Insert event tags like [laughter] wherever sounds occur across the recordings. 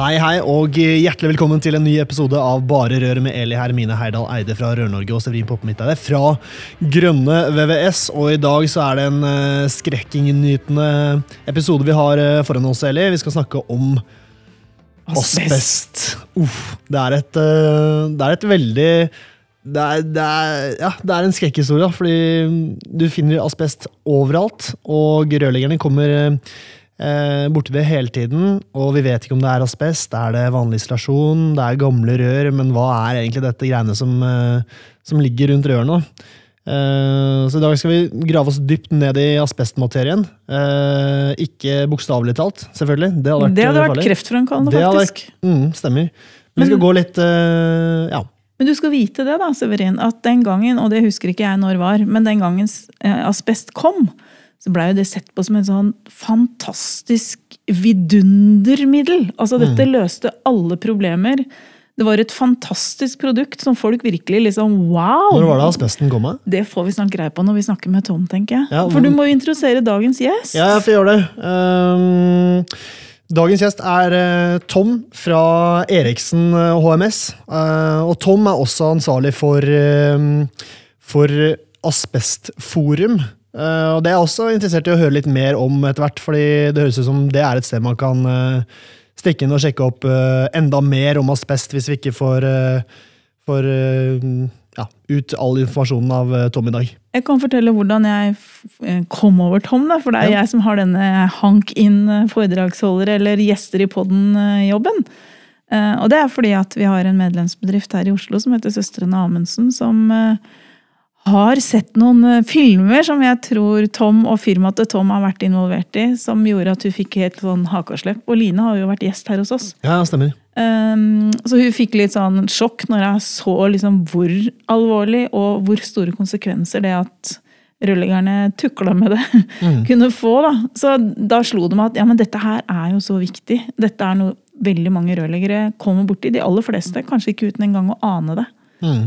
Hei, hei, og hjertelig velkommen til en ny episode av Bare røret med Eli Hermine Heidal Eide fra Rør-Norge og Severin Poppe fra Grønne VVS. Og i dag så er det en uh, episode vi har uh, foran oss, Eli. Vi skal snakke om asbest. Uff, det er et, uh, det er et veldig det er, det, er, ja, det er en skrekkhistorie, fordi du finner asbest overalt. Og rørleggerne kommer eh, borti det hele tiden, og vi vet ikke om det er asbest, er det vanlig isolasjon, det er gamle rør, men hva er egentlig dette greiene som, eh, som ligger rundt rørene? Eh, så i dag skal vi grave oss dypt ned i asbestmaterien. Eh, ikke bokstavelig talt, selvfølgelig. Det hadde vært, det hadde vært kreftfremkallende, faktisk. Vært, mm, stemmer. Men vi skal gå litt eh, ja. Men du skal vite det, da, Severin, at den gangen, og det husker ikke jeg når var, men den gangen eh, asbest kom, så blei jo det sett på som en sånn fantastisk vidundermiddel. Altså, dette mm. løste alle problemer. Det var et fantastisk produkt som folk virkelig liksom Wow! Når var det asbesten kom? Med? Det får vi snart greie på når vi snakker med Tom, tenker jeg. Ja, For du må jo introdusere dagens gjest. Ja, jeg får gjøre det. Um, dagens gjest er uh, Tom fra Eriksen HMS. Uh, eh, og Tom er også ansvarlig for, uh, for Asbestforum. Uh, og Det er jeg også interessert i å høre litt mer om etter hvert, fordi det høres ut som det er et sted man kan uh, stikke inn og sjekke opp uh, enda mer om asbest, hvis vi ikke får, får ja, ut all informasjonen av Tom i dag. Jeg kan fortelle hvordan jeg kom over Tom, da, for det er ja. jeg som har denne hank inn foredragsholdere eller gjester i poden-jobben. Og det er fordi at vi har en medlemsbedrift her i Oslo som heter Søstrene Amundsen, som har sett noen eh, filmer som jeg tror Tom og firmaet til Tom har vært involvert i, som gjorde at hun fikk helt sånn hakeslepp. Og Line har jo vært gjest her hos oss. Ja, stemmer. Um, så hun fikk litt sånn sjokk når jeg så liksom hvor alvorlig og hvor store konsekvenser det at rørleggerne tukla med det, [laughs] mm. kunne få. da. Så da slo det meg at ja, men dette her er jo så viktig. Dette er noe veldig mange rørleggere kommer borti. De aller fleste, kanskje ikke uten engang å ane det. Mm.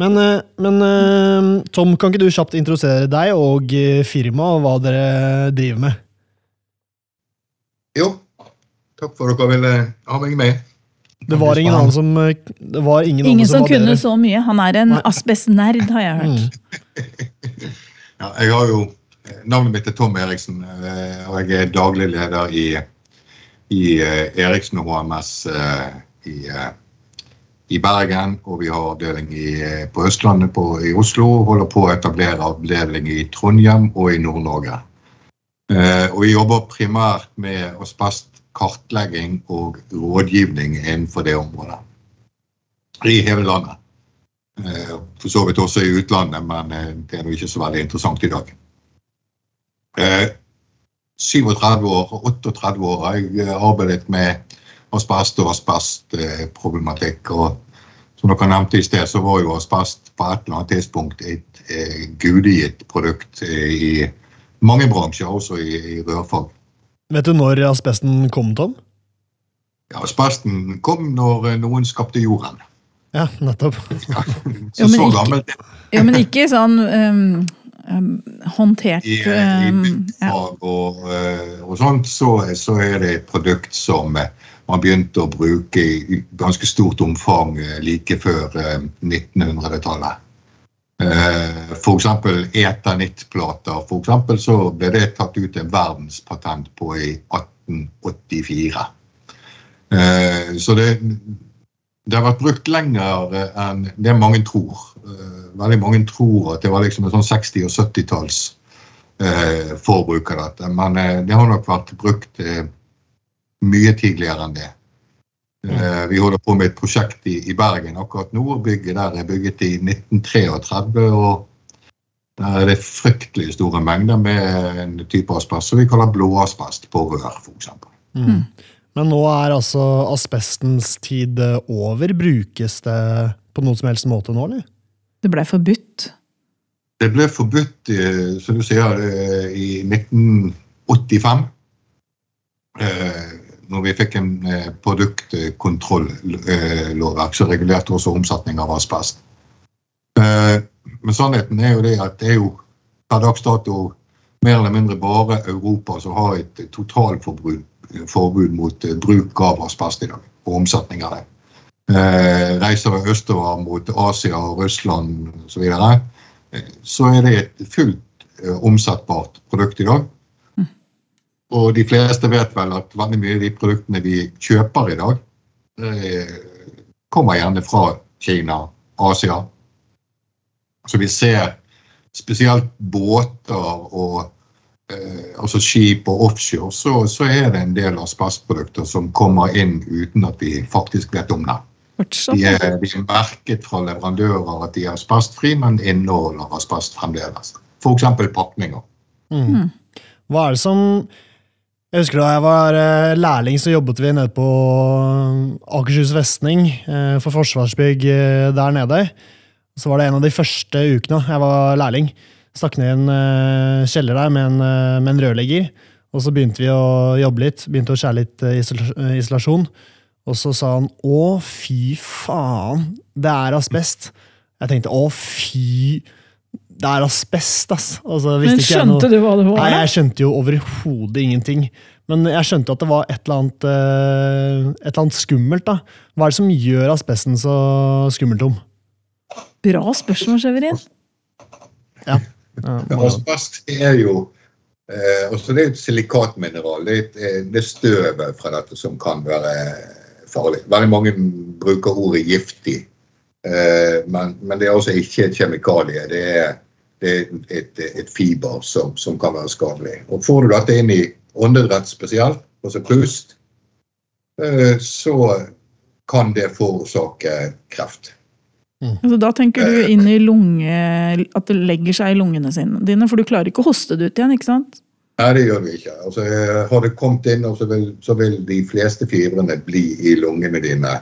Men, eh, men, eh, Tom, kan ikke du kjapt introdusere deg og eh, firmaet, og hva dere driver med? Jo, takk for at dere ville ha meg med. Det var ingen annen som det var ingen, ingen som, som kunne så mye. Han er en asbestnerd, har jeg hørt. Mm. [laughs] ja, jeg har jo Navnet mitt er Tom Eriksen, og jeg er daglig leder i, i Eriksen HMS i i Bergen, og vi har avdeling i, på Østlandet på, i Oslo. og Holder på å etablere avdeling i Trondheim og i Nord-Norge. Eh, og vi jobber primært med kartlegging og rådgivning innenfor det området. I hele landet. Eh, for så vidt også i utlandet, men eh, det er nå ikke så veldig interessant i dag. Eh, 37 år, 38 år har jeg arbeidet med asbest og asbestproblematikk. og som dere nevnte i sted, så var jo asbest på et eller annet tidspunkt et eh, gudegitt produkt eh, i mange bransjer, også i, i rørfag. Vet du når asbesten kom, Tom? Ja, Asbesten kom når eh, noen skapte jorden. Ja, nettopp. [laughs] Ja, så, så gammelt. ja, men ikke sånn um, um, håndtert I, um, i byggfag og, uh, og, sånt, så, så, er det et produkt som man begynte å bruke i ganske stort omfang eh, like før 1900-tallet. Eh, eh, F.eks. eternitplater. For eksempel, så ble det tatt ut en verdenspatent på i 1884. Så det, det har vært brukt lenger enn det mange tror. Veldig mange tror at det var liksom en sånn 60- og 70-talls forbruk av dette. Men det har nok vært brukt mye tidligere enn det. Uh, vi holder på med et prosjekt i, i, Bergen akkurat nå. Bygget der er bygget i 1933. og Der er det fryktelig store mengder med en type asbest som vi kaller blåasbest på rør, f.eks. Mm. Men nå er altså asbestens tid eh, over. Brukes det på noen som helst måte nå, eller? Det ble forbudt. Det ble forbudt, som du sier, i 1985. Når vi fikk en produktkontrollovverk som regulerte også omsetning av asbest. Men sannheten er jo det at det er jo per dags dato mer eller mindre bare Europa som har et totalforbud mot bruk av asbest i dag, og omsetning av det. Eh, reiser vi østover mot Asia og Russland osv., så, videre, så er det et fullt eh, omsettbart produkt i dag. Og de fleste vet vel at veldig mye av de produktene vi kjøper i dag, kommer gjerne fra Kina, Asia. Så vi ser spesielt båter og eh, altså skip og offshore, så, så, er det en del asbestprodukter som kommer inn uten at vi faktisk vet om det. De er, de er merket fra leverandører at de er asbestfri, men inneholder asbest fremdeles. F.eks. pakninger. Mm. Hva er det som Jeg husker da jeg var eh, lærling, så jobbet vi nede på Akershus festning eh, for Forsvarsbygg eh, der nede. Så var det en av de første ukene jeg var lærling. Stakk ned i en kjeller der med en, med en, rørlegger. Og så begynte vi å jobbe litt, begynte å skjære litt isolasjon. Og så sa han 'Å, fy faen, det er asbest'. Jeg tenkte 'Å, fy Det er asbest', ass. Altså, Men skjønte du hva det var? Nei, Jeg skjønte jo overhodet ingenting. Men jeg skjønte at det var et eller, annet, et eller annet skummelt. da. Hva er det som gjør asbesten så skummelt om? Bra spørsmål, Severin. Ja. Asbest er jo eh, også det er et silikatmineral. Det er, eh, det er støvet fra dette som kan være farlig. Veldig mange bruker ordet giftig, eh, men, men, det er også ikke et kjemikalie. Det er, det er et, et, fiber som, som, kan være skadelig. Og Får du dette inn i åndedrett spesielt, altså pust, eh, så kan det forårsake kreft. Mm. Altså, da tenker du inn i lunge, at det legger seg i lungene dine, for du klarer ikke å hoste det ut igjen, ikke sant? Nei, det gjør vi ikke. Altså, har det kommet inn, så vil, så vil de fleste fibrene bli i lungene dine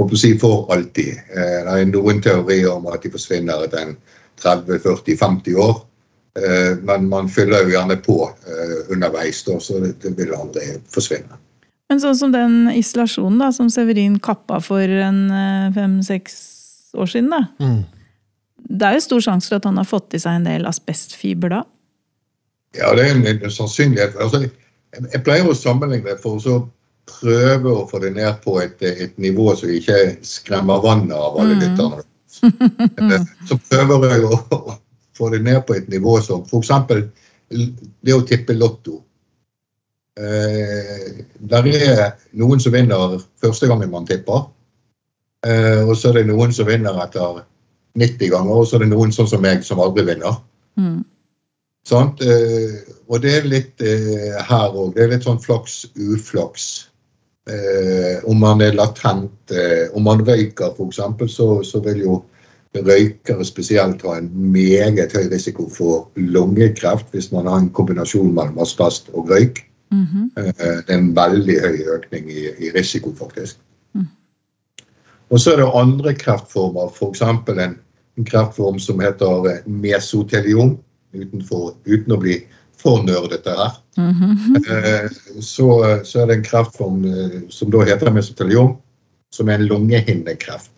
og si for alltid. Eh, det er noen teorier om at de forsvinner etter 30-40-50 år. Eh, men man fyller jo gjerne på underveis underveis, så det vil aldri forsvinne. Men sånn som den isolasjonen da, som Severin kappa for en fem-seks år siden. da. Mm. Det er jo stor sjanse for at han har fått i seg en del asbestfiber da? Ja, det er en, en sannsynlighet. Altså, jeg, jeg, pleier å sammenligne for å prøve å få det ned på et, et nivå som ikke skremmer vannet av alle mm. lytterne. Så prøver jeg å, få det ned på et nivå som f.eks. det å tippe Lotto. Eh, der er noen som vinner første gangen man tipper. Eh, og så er det noen som vinner etter 90 ganger, og så er det noen sånn som meg som aldri vinner. Mm. Sånn? Eh, og det er litt eh, her òg. Det er litt sånn flaks-uflaks. om man er latent, om man røyker f.eks., så, så vil jo røykere spesielt har en meget høy risiko for lungekreft hvis man har en kombinasjon mellom asbest og røyk. Mm -hmm. Det er en veldig høy økning i, i risiko, faktisk. Og så er det andre kreftformer, f.eks. En, en kreftform som heter mesotelion mesoteliom, utenfor, uten å bli for nerdete her. Mm -hmm. så, så, er det en kreftform eh, som da heter mesoteliom, som er en lungehinnekreft.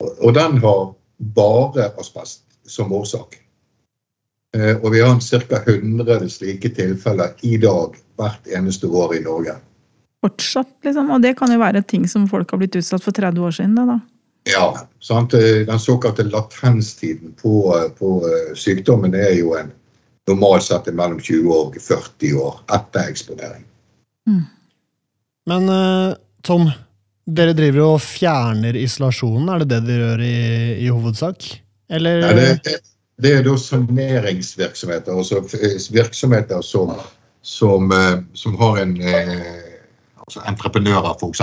Og den har bare asbest som årsak. Og vi har ca. 100 slike tilfeller i dag hvert eneste år i Norge fortsatt, liksom. Og det kan jo være ting som folk har blitt utsatt for 30 år siden. Da. Ja, sant? Den såkalte latenstiden på, på eh, sykdommen er jo en normalt sett mellom 20 og 40 år etter eksponering. Mm. Men Tom, dere driver og fjerner isolasjonen. Er det det dere gjør i, i hovedsak? Eller? Ja, det, det, er da saneringsvirksomheter. Altså virksomheter som, som, uh, som har en uh, altså entreprenører f.eks.,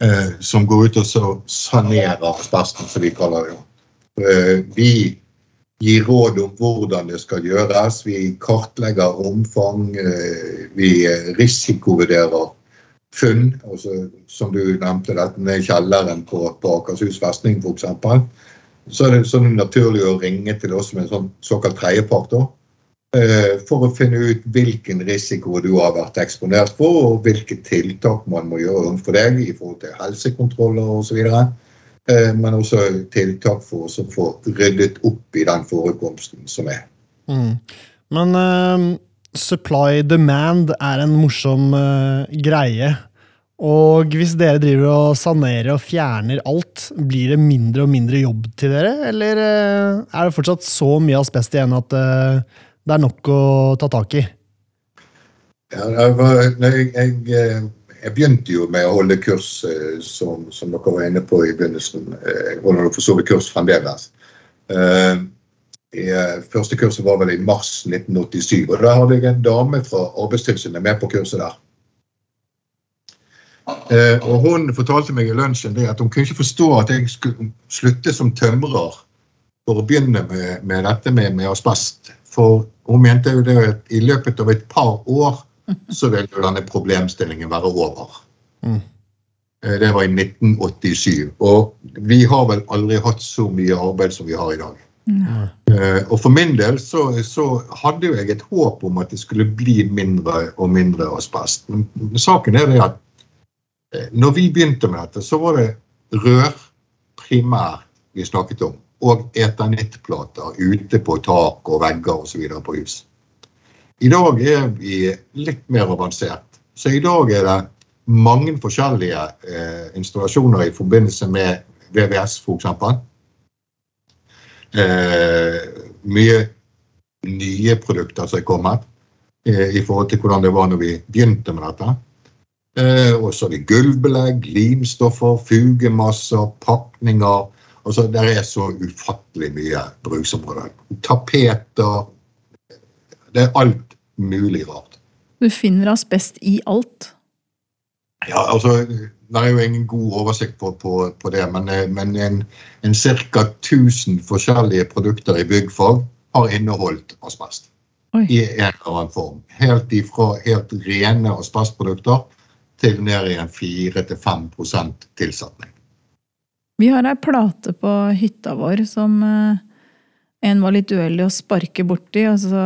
eh, som går ut og sanerer asbesten, som vi kaller det. Eh, vi gir råd om hvordan det skal gjøres. Vi kartlegger omfang. Vi risikovurderer funn. Altså, som du nevnte, dette med kjelleren på, på Akershus festning f.eks. Så er det sånn naturlig å ringe til oss med en sånn såkalt tredjepart. For å finne ut hvilken risiko du har vært eksponert for, og hvilke tiltak man må gjøre overfor deg i forhold til helsekontroller osv. Men også tiltak for å få ryddet opp i den forekomsten som er. Mm. Men uh, supply demand er en morsom uh, greie. Og hvis dere driver og sanerer og fjerner alt, blir det mindre og mindre jobb til dere? Eller uh, er det fortsatt så mye asbest igjen at det er nok å ta tak i? Ja, jeg, jeg, jeg, begynte jo med å holde kurs, som, som dere var inne på i begynnelsen. Jeg holder for så vidt kurs fremdeles. Uh, første kurset var vel i mars 1987. og Da hadde jeg en dame fra Arbeidstilsynet med på kurset der. Eh, og Hun fortalte meg i lunsjen det at hun kunne ikke forstå at jeg skulle slutte som tømrer for å begynne med, med dette med, med, asbest. For hun mente jo det at i løpet av et par år så ville denne problemstillingen være over. Mm. Eh, det var i 1987. Og vi har vel aldri hatt så mye arbeid som vi har i dag. Uh, og for min del så, så, hadde jo jeg et håp om at det skulle bli mindre og mindre asbest. Men saken er det at uh, når vi begynte med dette, så var det rør primært vi snakket om. Og etanittplater ute på tak og vegger osv. på hus. I dag er vi litt mer avansert. Så i dag er det mange forskjellige uh, installasjoner i forbindelse med VVS f.eks eh, mye nye produkter som er kommet eh, i forhold til hvordan det var når vi begynte med dette. Eh, og så er det gulvbelegg, limstoffer, fugemasser, pakninger. Altså, det er så ufattelig mye bruksområder. Tapeter. Det er alt mulig rart. Du finner asbest i alt? Ja, altså det er jo ingen god oversikt på, på, på det, men, eh, men en, en ca. 1000 forskjellige produkter i byggfag har inneholdt asbest. Oi. I en eller annen form. Helt ifra helt rene asbestprodukter til ned i en 4-5 tilsetning. Vi har ei plate på hytta vår som eh, en var litt uheldig å sparke borti, og så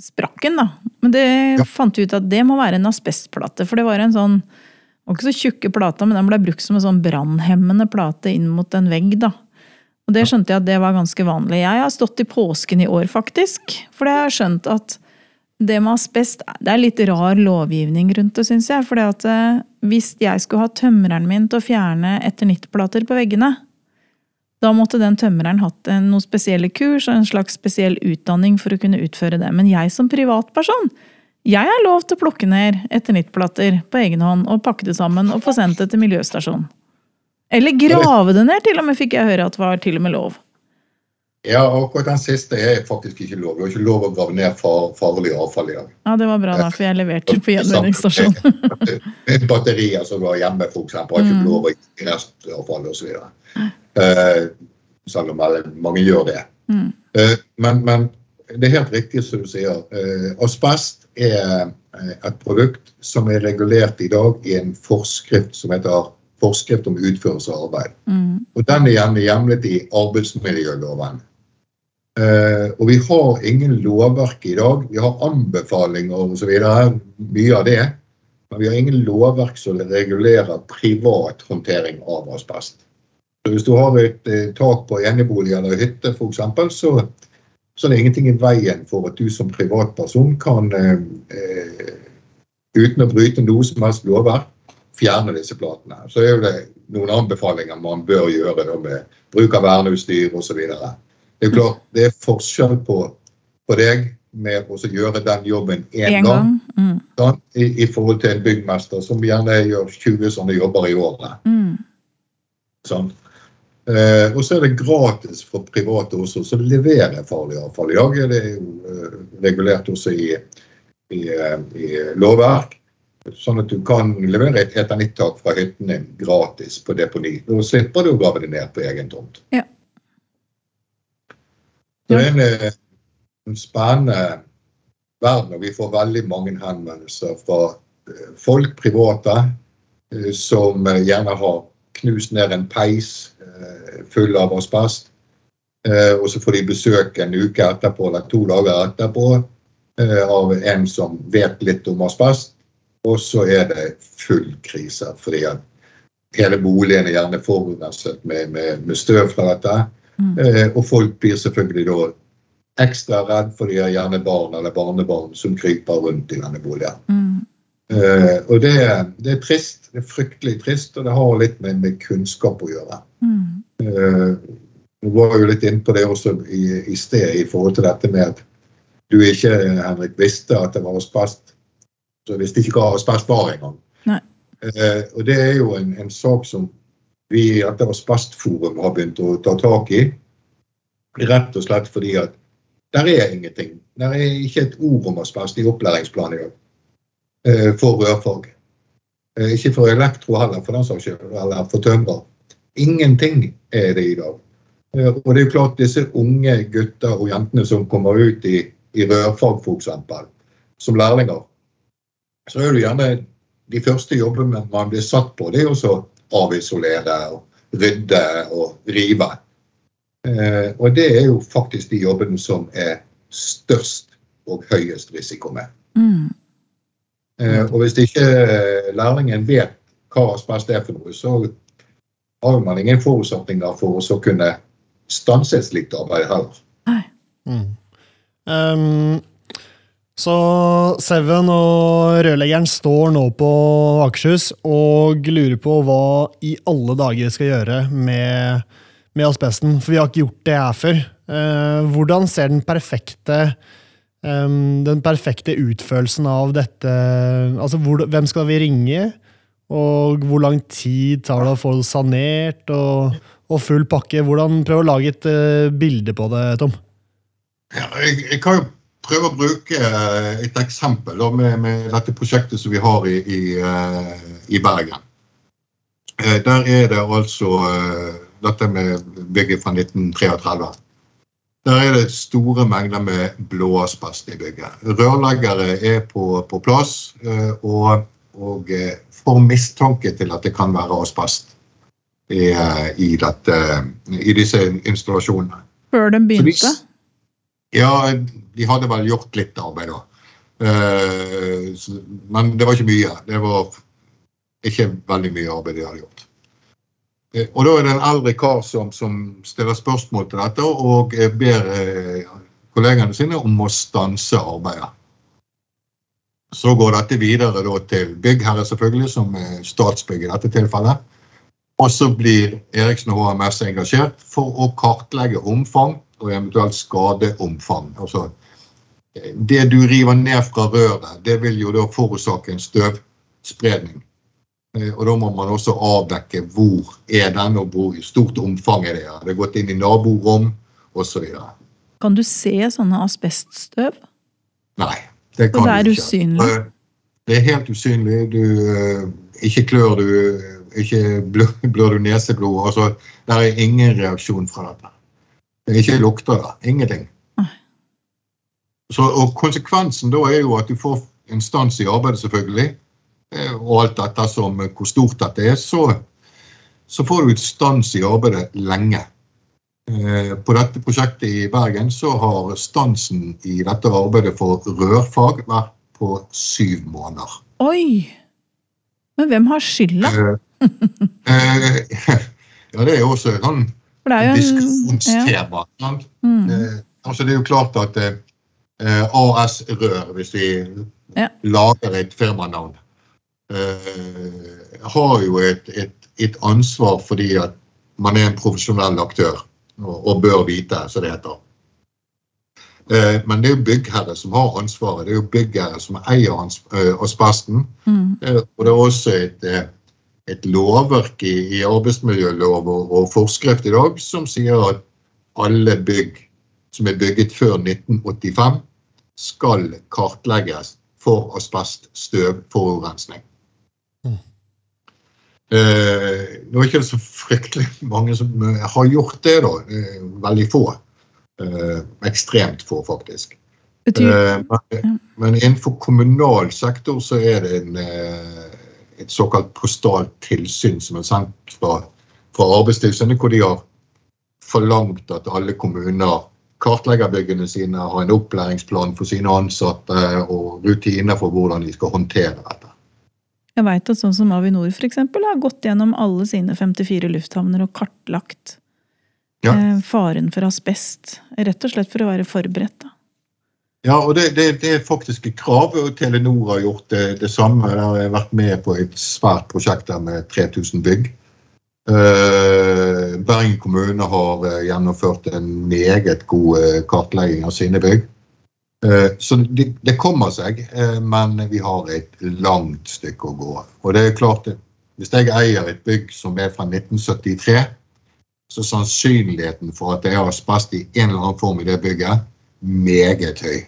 sprakk den, da. Men det ja. fant vi ut at det må være en asbestplate, for det var en sånn var ikke så tjukke plata, men den ble brukt som en sånn brannhemmende plate inn mot en vegg. da. Og det skjønte jeg at det var ganske vanlig. Jeg har stått i påsken i år, faktisk. For jeg har skjønt at det med asbest Det er litt rar lovgivning rundt det, syns jeg. For eh, hvis jeg skulle ha tømreren min til å fjerne eternittplater på veggene, da måtte den tømreren hatt noen spesielle kurs og en slags spesiell utdanning for å kunne utføre det. Men jeg som privatperson, jeg har lov til å plukke ned eternittplater på egen hånd og pakke det sammen og få sendt det til miljøstasjonen. Eller grave det ned, til og med fikk jeg høre at det var til og med lov. Ja, akkurat den siste er faktisk ikke lov. Vi har ikke lov å grave ned far, farlig avfall i dag. Ja, Det var bra, da, for jeg leverte på gjenvinningsstasjonen. [laughs] Batterier som var hjemme, f.eks., har ikke lov å gi restavfall osv. Selv om mange gjør det. Mm. Uh, men, men, det er helt riktig som du sier. Uh, asbest er eh, et produkt som er regulert i dag i en forskrift som heter Forskrift om utførelse av arbeid. Mm. Og Den er gjerne hjemlet i arbeidsmiljøloven. Uh, og vi har ingen lovverk i dag. Vi har anbefalinger osv. Mye av det. Men vi har ingen lovverk som regulerer privat håndtering av asbest. Så Hvis du har et tak på enebolig eller hytte f.eks., så så det er ingenting i veien for at du som privatperson kan, eh, uten å bryte noe som helst lovverk, fjerne disse platene. Så er det noen anbefalinger man bør gjøre da, med bruk av verneutstyr osv. Det er klart, det er forskjell på, på deg med å gjøre den jobben én gang, gang. Mm. Da, i, i, forhold til en byggmester som gjerne gjør 20 sånne jobber i året. Mm. Sånn. Eh, og så er det gratis for private også som leverer farlig avfall. I dag er det eh, regulert også i, i, eh, i, lovverk. Sånn at du kan levere et eternittak fra hytten din gratis på deponi. Da slipper du å grave det ned på egen tomt. Ja. Det er en, eh, en spennende verden, og vi får veldig mange henvendelser fra folk, private, som gjerne har knust ned en peis full av asbest. Og så får de besøk en uke etterpå eller to dager etterpå av en som vet litt om asbest. Og så er det full krise, fordi at hele boligen er gjerne forurenset med, med, med, støv fra dette. Mm. Eh, og folk blir selvfølgelig da ekstra redd, for de har gjerne barn eller barnebarn som kryper rundt i denne boligen. Mm. Eh, og det, det, er trist. Det er fryktelig trist, og det har litt med, med kunnskap å gjøre. Mm. Uh, du var jo litt inne på det også i, i, sted i forhold til dette med at du ikke, Henrik, visste at det var asbest. Så visste ikke hva asbest var engang. Uh, og det er jo en, en sak som vi i dette Asbestforum har begynt å ta tak i. Rett og slett fordi at der er ingenting. Der er ikke et ord om asbest i opplæringsplanen i dag for rørfag. Eh, ikke for elektro heller, for den saks skyld, eller for tømrer. Ingenting er det i dag. Eh, og det er jo klart disse unge gutter og jentene som kommer ut i, i rørfag f.eks. som lærlinger, så er det gjerne de første jobbene man blir satt på, det er å avisolere, og rydde og rive. Eh, og det er jo faktisk de jobbene som er størst og høyest risiko med. Mm. Eh, og hvis ikke eh, lærlingen vet hva asbest er for noe, så har man ingen forutsetninger for å kunne stanse et slikt arbeid heller. Mm. Um, så Seven og rørleggeren står nå på Akershus og lurer på hva i alle dager skal gjøre med, med asbesten. For vi har ikke gjort det her før. Uh, hvordan ser den perfekte, eh, den perfekte utførelsen av dette Altså, hvor, hvem skal vi ringe? Og hvor lang tid tar det å få det sanert og, og full pakke? Hvordan Prøv å lage et uh, bilde på det, Tom. Ja, jeg, jeg kan jo prøve å bruke eh, et eksempel da, med, med, dette prosjektet som vi har i, i, uh, i Bergen. Uh, der er det altså dette med bygget fra 1933. Der er det store mengder med blåasbest i bygget. Rørleggere er på, på plass og, og, får mistanke til at det kan være asbest i, i, dette, i disse installasjonene. Før de begynte? Ja, de hadde vel gjort litt arbeid da. Men det var ikke mye. Det var ikke veldig mye arbeid de hadde gjort. Uh, og da er det en eldre kar som, som stiller spørsmål til dette og ber uh, kollegene sine om å stanse arbeidet. Så går dette videre til byggherre, selvfølgelig, som er Statsbygg i dette tilfellet. Og så blir Eriksen og HMS engasjert for å kartlegge omfang og eventuelt skadeomfang. Altså, det du river ned fra røret, det vil jo da forårsake en støvspredning. Eh, og da må man også avdekke hvor er den, og hvor stort omfang er det. Har det gått inn i naborom osv. Kan du se sånne asbeststøv? Nei, det kan du ikke. Det er usynlig? Eh, det er helt usynlig. Du, eh, ikke klør du, ikke [laughs] blør, du neseblod. Altså, det er ingen reaksjon fra dette. Det Ikke lukter det. Ingenting. Så, og Konsekvensen da er jo at du får en stans i arbeidet, selvfølgelig. Eh, og alt dette som hvor stort dette er. Så, så får du et stans i arbeidet lenge. Eh, på dette prosjektet i Bergen så har stansen i dette arbeidet for rørfag vært på syv måneder. Oi! Men hvem har skylda? Eh, [laughs] ja, det er jo også sånn diskusjonstema. Ja. Mm. Eh, altså det er jo klart at eh, AS Rør, hvis vi ja. lager et firmanavn, eh, har jo et, et, et, ansvar fordi at man er en profesjonell aktør og, og bør vite, som det heter. Eh, men det er jo byggherre som har ansvaret. Det er jo byggherre som eier eh, asbesten. Mm. Eh, og det er også et et lovverk i, i arbeidsmiljølov og, og, forskrift i dag som sier at alle bygg som er bygget før 1985, skal kartlegges for asbeststøvforurensning. Mm. Eh, nå er det ikke så fryktelig mange som har gjort det, da. Veldig få. Eh, ekstremt få, faktisk. Betyr, Eh, men, men innenfor kommunal sektor så er det en, eh, et såkalt postalt tilsyn som er sendt fra, fra Arbeidstilsynet, hvor de har forlangt at alle kommuner kartlegger byggene sine, har en opplæringsplan for sine ansatte og rutiner for hvordan de skal håndtere dette. Jeg veit at sånn som Avinor eksempel, har gått gjennom alle sine 54 lufthavner og kartlagt Ja. eh, faren for asbest. Rett og slett for å være forberedt. da. Ja, og det, det, det er faktisk et krav, og Telenor har gjort det, det samme. Der har jeg vært med på et svært prosjekt der med 3000 bygg. Eh, Bergen kommune har eh, gjennomført en meget god kartlegging av sine bygg. Eh, så det, det kommer seg, eh, men vi har et langt stykke å gå. Og det er klart, det, hvis jeg eier et bygg som er fra 1973, så sannsynligheten for at det er asbest i en eller annen form i det bygget, meget høy.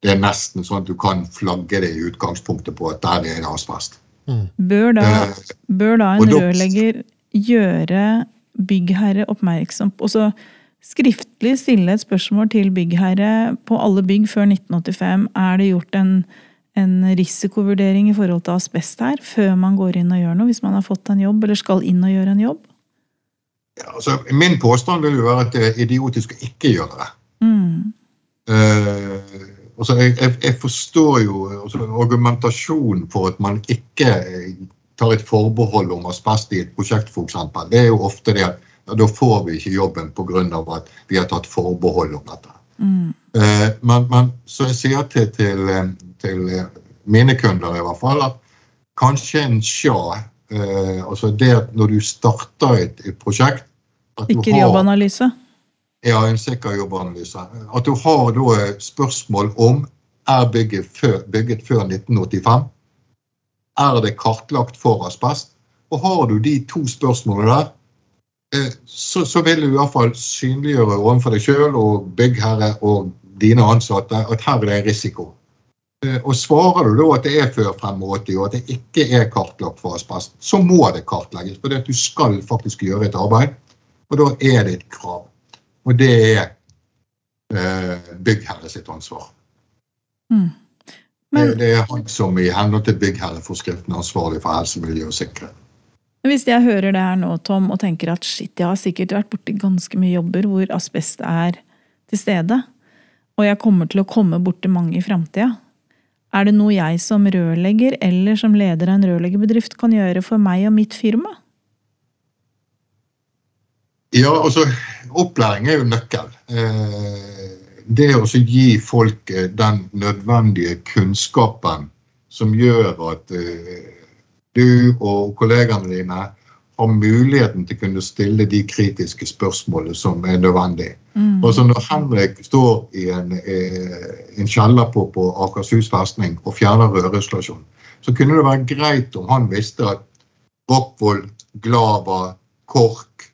Det er nesten sånn at du kan flagge det i utgangspunktet på at der er det asbest. Bør da, Eh, bør da en rørlegger gjøre byggherre oppmerksom på altså Skriftlig stille et spørsmål til byggherre på alle bygg før 1985. Er det gjort en, en risikovurdering i forhold til asbest her, før man går inn og gjør noe, hvis man har fått en jobb, eller skal inn og gjøre en jobb? Ja, altså, min påstand vil jo være at det er idiotisk å ikke gjøre det. Mm. Uh, altså, jeg, jeg, jeg forstår jo altså, argumentasjonen for at man ikke tar et forbehold om asbest i et prosjekt, f.eks. Det er jo ofte det at da får vi ikke jobben pga. at vi har tatt forbehold om dette. Mm. Eh, men, men så jeg sier til, til, eh, til eh, mine kunder i hvert fall at kanskje en sja eh, altså det at når du starter et, et prosjekt Sikker har- jobbanalyse. ja, en sikker jobbanalyse. At du har da spørsmål om er bygget før, bygget før 1985. Er det kartlagt for asbest? Og har du de to spørsmålene der, så, så vil du i hvert fall synliggjøre overfor deg sjøl og byggherre og dine ansatte at her er det en risiko. Eh, Og svarer du da at det er før 85 og at det ikke er kartlagt for asbest, så må det kartlegges. For du skal faktisk gjøre et arbeid, og da er det et krav. Og det er eh, byggherre sitt ansvar. Mm. det, Men det er han som i henhold til byggherreforskriften er ansvarlig for helse, miljø og sikkerhet. Hvis jeg hører det her nå, Tom, og tenker at shit, jeg har sikkert vært borti ganske mye jobber hvor asbest er til stede, og jeg kommer til å komme borti mange i framtida, er det noe jeg som rørlegger eller som leder av en rørleggerbedrift kan gjøre for meg og mitt firma? Ja, altså, opplæring er jo nøkkel. Eh, det å gi folk eh, den nødvendige kunnskapen som gjør at eh, du og kollegaene dine har muligheten til å kunne stille de kritiske spørsmålene som er nødvendig. Mm. Altså Når Henrik står i en, eh, en kjeller på, på Akershus festning og fjerner rørinstallasjonen, så kunne det være greit om han visste at Rockwool, Glava, Kork,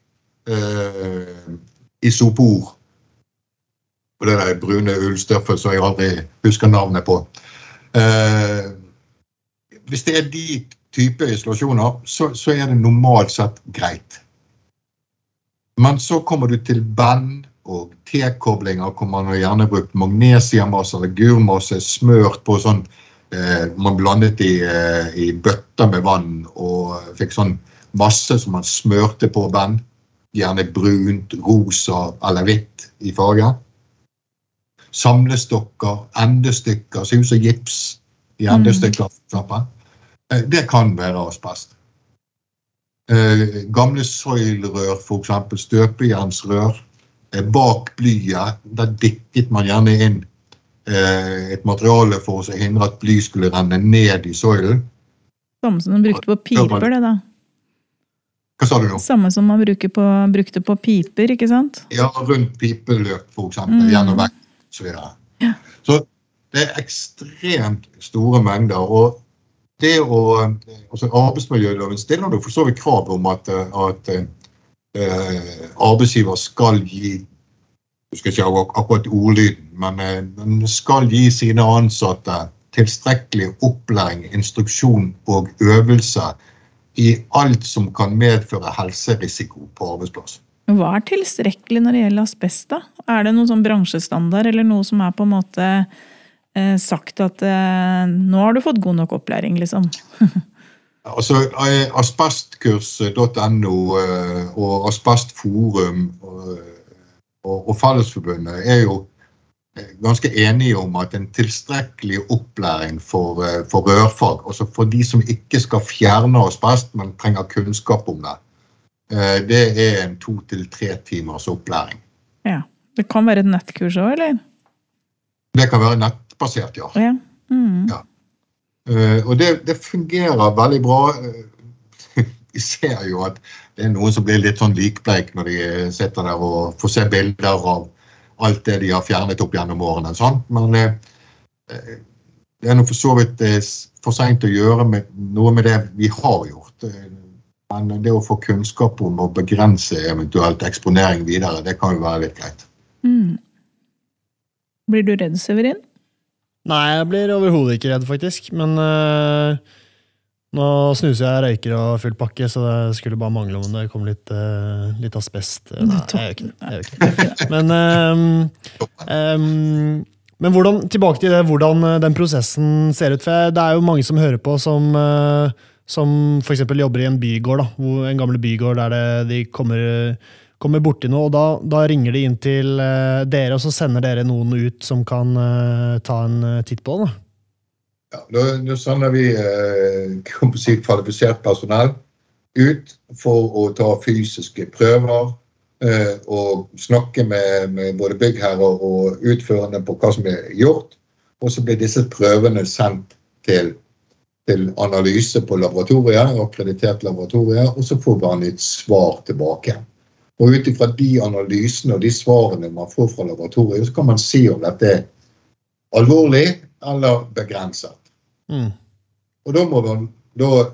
eh, Isopor og det der brune ullstoffet som jeg aldri husker navnet på. Eh, hvis det er de type isolasjoner, så, så er det normalt sett greit. Men så kommer du til band og T-koblinger, hvor man har gjerne brukt magnesiummasse eller gurmasse smørt på sånn eh, Man blandet i, eh, i bøtter med vann og fikk sånn masse som man smørte på band. Gjerne brunt, rosa eller hvitt i farge. Samlestokker, endestykker, ser ut som gips i endestykker. for eksempel. Eh, Det kan være asbest. Eh, gamle soilrør, f.eks. støpejernsrør. Eh, bak blyet, der dikket man gjerne inn eh, et materiale for å hindre at bly skulle renne ned i soilen. Samme som de brukte på piper, det da. Hva sa du nå? Samme som man på, brukte på piper, ikke sant? Ja, rundt pipeløp, f.eks. Mm. Gjennom vekk osv. Ja. Så det er ekstremt store mengder. og det å, altså Arbeidsmiljøloven stiller for så vidt krav om at, at eh, arbeidsgiver skal gi jeg skal ikke ak- akkurat ordlyden, men eh, men skal gi sine ansatte tilstrekkelig opplæring, instruksjon og øvelse i alt som kan medføre helserisiko på arbeidsplass. Hva er tilstrekkelig når det gjelder asbest? da? Er det noen sånn bransjestandard, eller noe som er på en måte eh, sagt at eh, nå har du fått god nok opplæring, liksom? [laughs] altså, eh, Asbestkurs.no eh, og Asbestforum og, og, Fellesforbundet er jo ganske enige om at en tilstrekkelig opplæring for, for rørfag, altså for de som ikke skal fjerne asbest, men trenger kunnskap om det, Eh, det er en to til tre timers opplæring. Ja. Det kan være et nettkurs òg, eller? Det kan være nettbasert, ja. ja. Mm. ja. Uh, og det, det, fungerer veldig bra. [laughs] Vi ser jo at det er noen som blir litt sånn likbleik når de sitter der og får se bilder av alt det de har fjernet opp gjennom årene. Sant? Men uh, det er nå for så vidt for seint å gjøre med, noe med det vi har gjort. Men det å få kunnskap om å begrense eventuelt eksponering videre, det kan jo være litt greit. Mm. Blir du redd, Severin? Nei, jeg blir overhodet ikke redd, faktisk. Men uh, nå snuser jeg, røyker og full pakke, så det skulle bare mangle om det kom litt, uh, litt asbest. Nei, jeg gjør ikke det. Men, um, um, men hvordan, tilbake til det, hvordan den prosessen ser ut. For det er jo mange som hører på, som uh, som f.eks. jobber i en bygård, da, en gammel bygård der det, de kommer, kommer borti noe. og da, da, ringer de inn til uh, dere, og så sender dere noen ut som kan uh, ta en uh, titt på det. Ja, da, da sender vi si, kvalifisert personell ut for å ta fysiske prøver. og snakke med, med både byggherrer og utførende på hva som er gjort. Og så blir disse prøvene sendt til til analyse på laboratoriet, akkreditert laboratorier, og så får man et svar tilbake. Og Ut ifra de analysene og de svarene man får fra laboratoriet, så kan man si om dette er alvorlig eller begrenset. Mm. Og Da må man da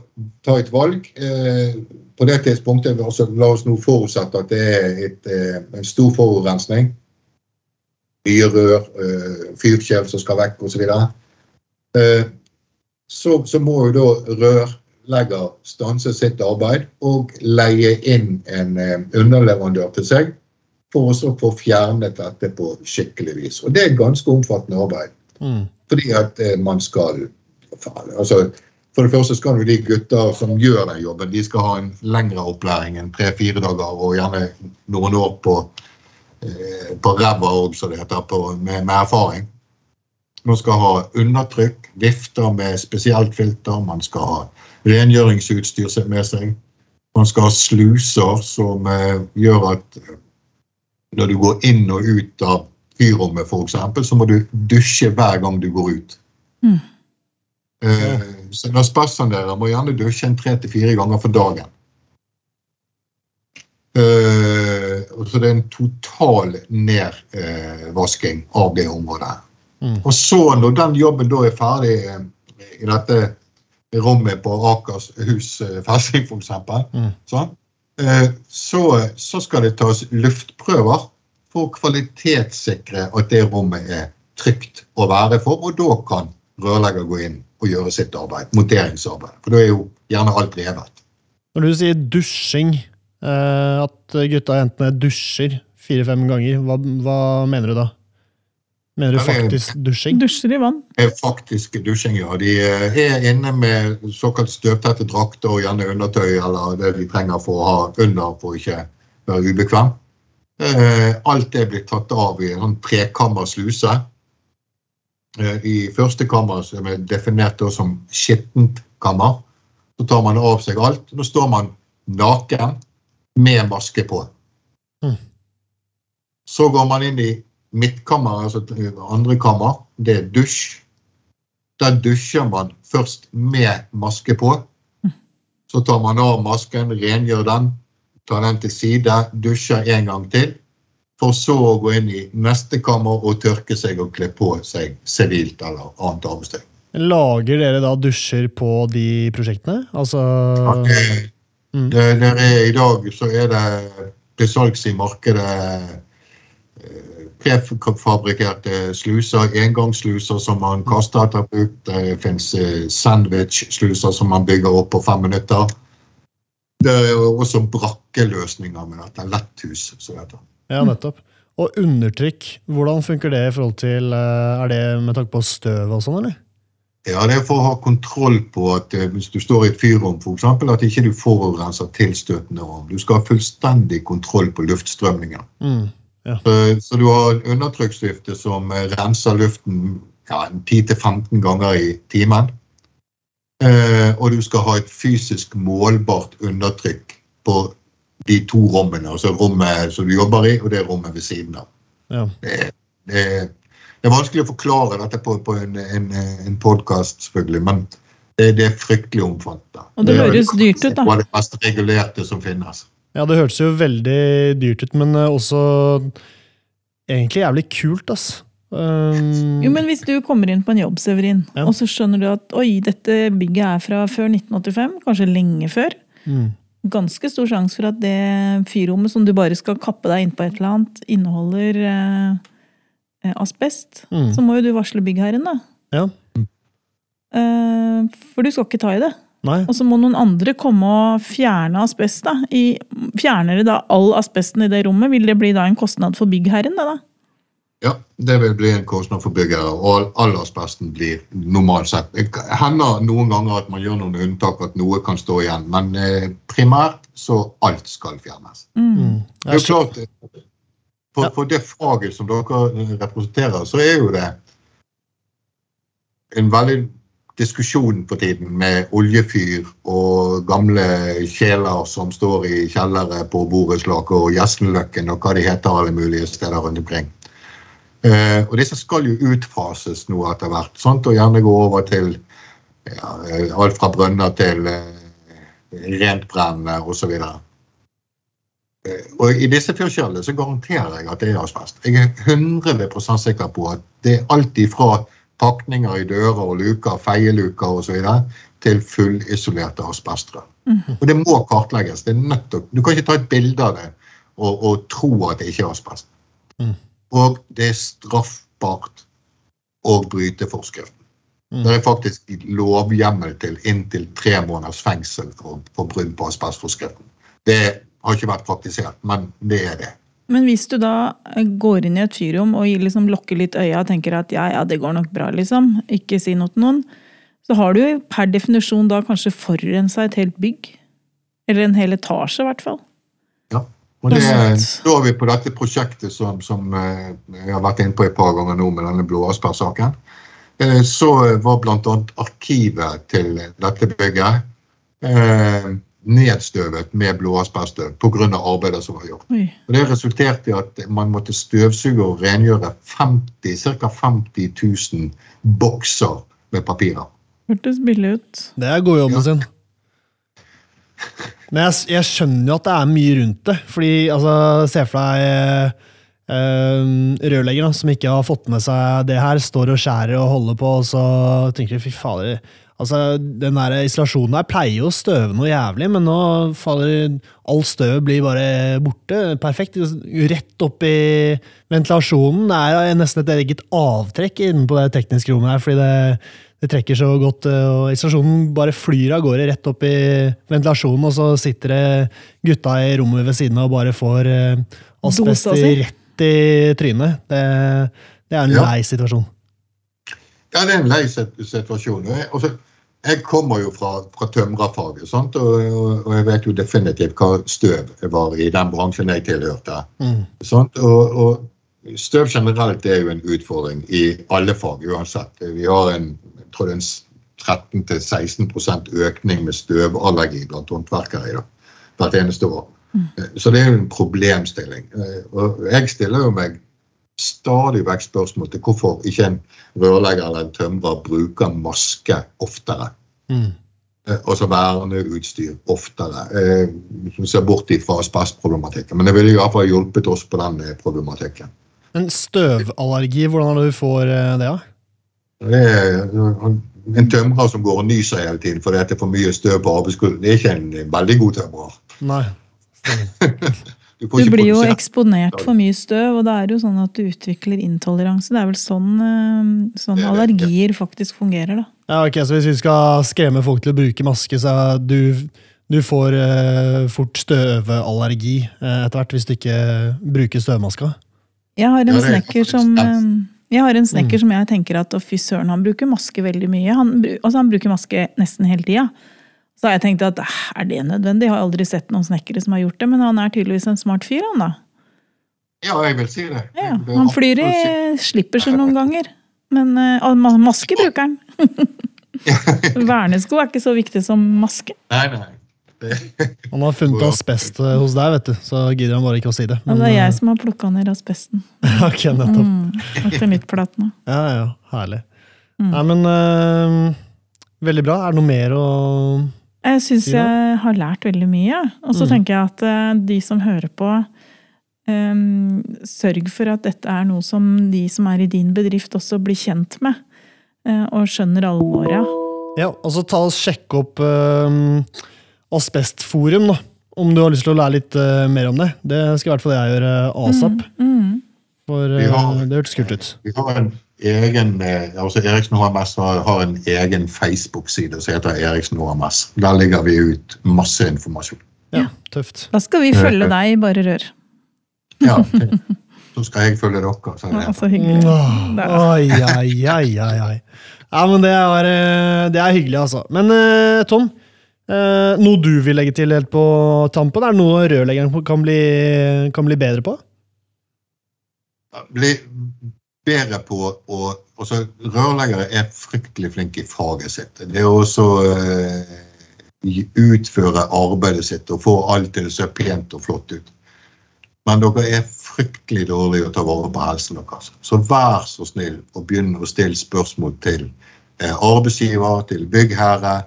ta et valg. Eh, på det tidspunktet også, La oss nå forutsette at det er et, eh, en stor forurensning. Mye rør, eh, fyrkjev som skal vekk osv. Eh, så, så må jo da rørlegger stanser sitt arbeid og leier inn en eh, underleverandør til seg for å få fjernet dette på skikkelig vis. Og det er ganske omfattende arbeid. Mm. Fordi at eh, man skal altså, For det første skal jo de gutter som gjør den jobben, de skal ha en lengre opplæring enn tre-fire dager og gjerne noen år på, eh, på ræva òg, som det heter, på, med, med erfaring. Man skal ha undertrykk, vifter med spesielt filter. Man skal ha rengjøringsutstyr med seg. Man skal ha sluser som eh, gjør at eh, når du går inn og ut av fyrrommet f.eks., så må du dusje hver gang du går ut. Mm. Eh, så spørsmålet, asbestsanderer må gjerne dusje en tre til fire ganger for dagen. Eh, så det er en total nedvasking av det området. Mm. Og så, når den jobben da er ferdig eh, i dette rommet på Akers hus eh, festning, f.eks., mm. sånn, eh, så, så skal det tas luftprøver for å kvalitetssikre at det rommet er trygt å være for, og da kan rørlegger gå inn og gjøre sitt arbeid, monteringsarbeid. For da er jo gjerne alt revet. Når du sier dusjing, at gutta og jentene dusjer fire-fem ganger, hva, hva mener du da? Mener du faktisk dusjing? Dusjer i vann. Faktisk dusjing, ja. De eh, er inne med såkalt støvtette drakter og gjerne undertøy eller det de trenger for å ha under for å ikke være ubekvem. Eh, alt det blir tatt av i en sånn trekammersluse. Eh, I første kammer, som er definert som skittent kammer, så tar man av seg alt. Nå står man naken med maske på. Mm. Så går man inn i midtkammer, altså andre kammer, det er dusj. Der dusjer man først med maske på. Så tar man av masken, rengjør den, tar den til side, dusjer en gang til. For så å gå inn i neste kammer og tørke seg og kle på seg sivilt eller annet arbeidstøy. Lager dere da dusjer på de prosjektene? Altså ja, det, mm. det, det er, I dag så er det til salgs i markedet prefabrikerte sluser, engangssluser som man kaster etter bruk. Det fins eh, sandwich-sluser som man bygger opp på fem minutter. det er også brakkeløsninger med dette. Letthus, som det heter. Ja, nettopp. Og undertrykk, hvordan funker det i forhold til eh, Er det med tanke på støv og sånn, eller? Ja, Det er for å ha kontroll på at eh, hvis du står i et fyrrom, f.eks., at ikke du forurenser tilstøtende rom. Du skal ha fullstendig kontroll på luftstrømningen. Mm. Ja. Så, så du har undertrykksvifte som eh, renser luften ja, 10-15 ganger i timen. Eh, og du skal ha et fysisk målbart undertrykk på de to rommene. Altså rommet som du jobber i, og det rommet ved siden av. Ja. Det, det, det er vanskelig å forklare dette på, på en, en, en podkast, selvfølgelig. Men det, det, er fryktelig omfattende. Og det høres dyrt ut, da. Det er det mest regulerte som finnes. Ja, det hørtes jo veldig dyrt ut, men eh, også egentlig jævlig kult, ass. Um, jo, men Hvis du kommer inn på en jobb, Severin, ja. og så skjønner du at oi, dette bygget er fra før 1985, kanskje lenge før. Mm. Ganske stor sjanse for at det fyrrommet som du bare skal kappe deg innpå et eller annet, inneholder eh, eh, asbest. Mm. Så må jo du varsle byggherren, da. Ja. Eh, for du skal ikke ta i det. Nei. Og så må noen andre komme og fjerne asbest. da. I, fjerner de da all asbesten i det rommet, vil det bli da en kostnad for byggherren? da? Ja, det vil bli en kostnad for byggherre. Og all asbesten blir normalt sett Det hender noen ganger at man gjør noen unntak, at noe kan stå igjen. Men eh, primært så alt skal fjernes. Mm. mm. Det er klart, for, for, det faget som dere representerer, så er jo det en veldig diskusjon på tiden med oljefyr og gamle kjeler som står i kjellere på borettslag og Gjessenløkken og hva de heter alle mulige steder rundt omkring. Eh, og disse skal jo utfases nå etter hvert, sant? og gjerne gå over til ja, alt fra brønner til eh, rentbrennende osv. Eh, og I disse fyrkjellene så garanterer jeg at det er asbest. Jeg er 100% sikker på at det er alt ifra pakninger i dører og luker, feieluker osv. til fullisolerte asbestrør. Mm. Og det må kartlegges. Det du kan ikke ta et bilde av det og, og, tro at det ikke er asbest. Mm. Og det er straffbart å bryte forskriften. Mm. Det er faktisk lovhjemmel til inntil tre måneders fengsel for, for brudd på asbestforskriften. Det har ikke vært praktisert, men det er det. Men hvis du da går inn i et fyrrom og liksom lokker litt øya og tenker at ja, ja, det går nok bra, liksom, ikke si noe til noen, så har du per definisjon da kanskje forurensa et helt bygg. Eller en hel etasje, i hvert fall. Ja. Og det står vi på dette prosjektet som, som eh, jeg har vært inne på et par ganger nå med denne blåaspersaken. Eh, så var bl.a. arkivet til dette bygget eh, nedstøvet med blåasbærstøv pga. arbeidet som var gjort. Og Det resulterte i at man måtte støvsuge og rengjøre 50, ca. 50 000 bokser med papirer. Hørtes billig ut. Det er godjobben ja. sin. Men jeg, jeg, skjønner jo at det er mye rundt det. Fordi, altså, Se for deg eh, rørleggeren som ikke har fått med seg det her, står og skjærer og holder på, og så tenker de fy fader Altså, Den der isolasjonen der pleier jo å støve noe jævlig, men nå faller all støvet blir bare borte. Perfekt. Rett opp i ventilasjonen. Det er nesten et eget avtrekk inne på det tekniske rommet her, fordi det, det trekker så godt. og Isolasjonen bare flyr av gårde rett opp i ventilasjonen, og så sitter det gutta i rommet ved siden av og bare får uh, asbest rett i trynet. Det, det er en ja. lei situasjon. Ja, det er en lei situasjon. Og så jeg kommer jo fra, fra tømrerfaget, og, og, og, jeg vet jo definitivt hva støv var i den bransjen jeg tilhørte. Mm. Og, og, støv generelt er jo en utfordring i alle fag uansett. Vi har en, jeg tror det er en 13-16% økning med støvallergi blant håndverkere i dag, hvert eneste år. Mm. Så det er jo en problemstilling. Og jeg stiller jo meg stadig vekk spørsmål til hvorfor ikke en rørlegger eller en tømrer bruker maske oftere. Mm. Eh, altså verneutstyr oftere. Eh, som ser bort fra asbestproblematikken. Men det ville iallfall hjulpet oss på den eh, problematikken. Men støvallergi, hvordan er det du får det? da? Det er en tømrer som går og nyser hele tiden fordi det er for mye støv på arbeidsgulvet. Det er ikke en veldig god tømrer. Nei. [laughs] Du, du blir jo eksponert for mye støv, og det er jo sånn at du utvikler intoleranse. Det er vel sånn, eh, sånn allergier faktisk fungerer, da. Ja, ok, Så hvis vi skal skremme folk til å bruke maske, så du, du får eh, fort støvallergi eh, etter hvert hvis du ikke bruker støvmaska. Jeg har en det er snekker som eh, jeg har en snekker som jeg tenker at å fy søren, han bruker maske veldig mye. Han, altså han bruker maske nesten hele tida. Så har jeg tenkt at "Eh, er det nødvendig? Jeg har aldri sett noen snekkere som har gjort det, men han er tydeligvis en smart fyr, han da. Ja, jeg vil si det. Ja, han flyr i slipper seg noen ganger. Men uh, maske bruker han. [laughs] Vernesko er ikke så viktig som maske. Nei, nei. Det, Han har funnet asbest eh, hos deg, vet du, så gidder han bare ikke å si det. Og det er jeg som har plukka ned asbesten. [laughs] eh, ok, nettopp. Mm, etter mitt plat nå. Ja, ja, herlig. Mm. Nei, men uh, Veldig bra. Er det noe mer å Jeg syns Si jeg har lært veldig mye. Og så Mm. tenker jeg at eh, de som hører på, um, sørg for at dette er noe som de som er i din bedrift også blir kjent med. Uh, og skjønner alvoret. Ja, altså ta og sjekk opp uh, Asbestforum, da. Om du har lyst til å lære litt uh, mer om det. Det skal i hvert fall jeg gjøre asap. Mm. For Vi eh, har- det hørtes kult ut. vi har en egen eh, altså Eriksen HMS har, har en egen Facebook-side som heter Eriksen HMS. Der legger vi ut masse informasjon. Ja, tøft. Da skal vi følge deg i Bare Rør. Ja. [laughs] Så skal jeg følge dere. Så Ja, så hyggelig. Oi, oi, oi, oi. Ja, men det er, eh, det er hyggelig, altså. Men eh, Tom, eh, noe du vil legge til helt på tampen? Er det noe rørleggeren kan bli, kan bli bedre på? Bli bedre på å også Rørleggere er fryktelig flinke i faget sitt. Det er også uh, utføre arbeidet sitt og få alt til å se pent og flott ut. Men dere er fryktelig dårlige å ta vare på helsen deres. Så vær så snill og begynn å stille spørsmål til uh, arbeidsgiver, til byggherre,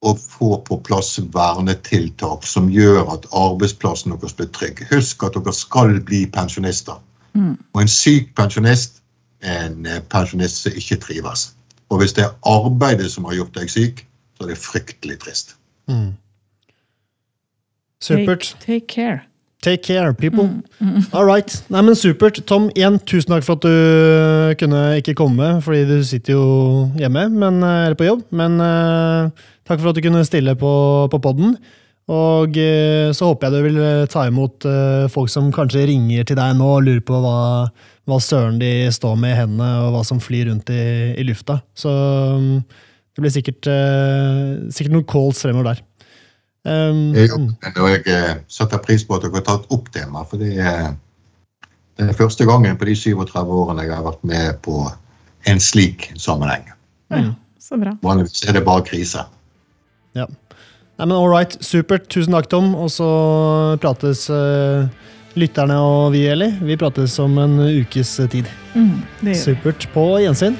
og få på plass vernetiltak som gjør at arbeidsplassen deres blir trygg. Husk at dere skal bli pensjonister. Mm. Og en syk pensjonist er en eh, pensjonist som ikke trives. Og hvis det er arbeidet som har gjort deg syk, så er det fryktelig trist. Mm. Supert. Take, take care. Take care, people. Mm. All right. Nei, men supert. Tom, igjen, tusen takk for at du kunne ikke komme, fordi du sitter jo hjemme, men, eh, eller på jobb. Men uh, takk for at du kunne stille på, på podden. Og eh, så håper jeg du vil eh, ta imot eh, folk som kanskje ringer til deg nå og lurer på hva, hva søren de står med i hendene, og hva som flyr rundt i, i lufta. Så mm, det blir sikkert, sikkert noen calls fremover der. Um, Jeg, og jeg setter pris på at dere har tatt opp temaet, for det er det er første gangen på de 37 årene jeg har vært med på en slik sammenheng. Ja, Så bra. Vanligvis er det bare krise. Ja. Nei, men all right. Supert. Tusen takk, Tom. Og så prates uh, lytterne og vi, Eli. Vi prates om en ukes tid. Mm, det gjør. Supert. På gjensyn.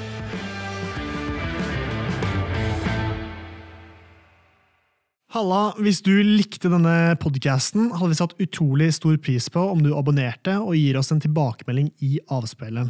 Halla, hvis du likte denne podcasten, hadde vi satt utrolig stor pris på om du abonnerte og gir oss en tilbakemelding i avspilleren.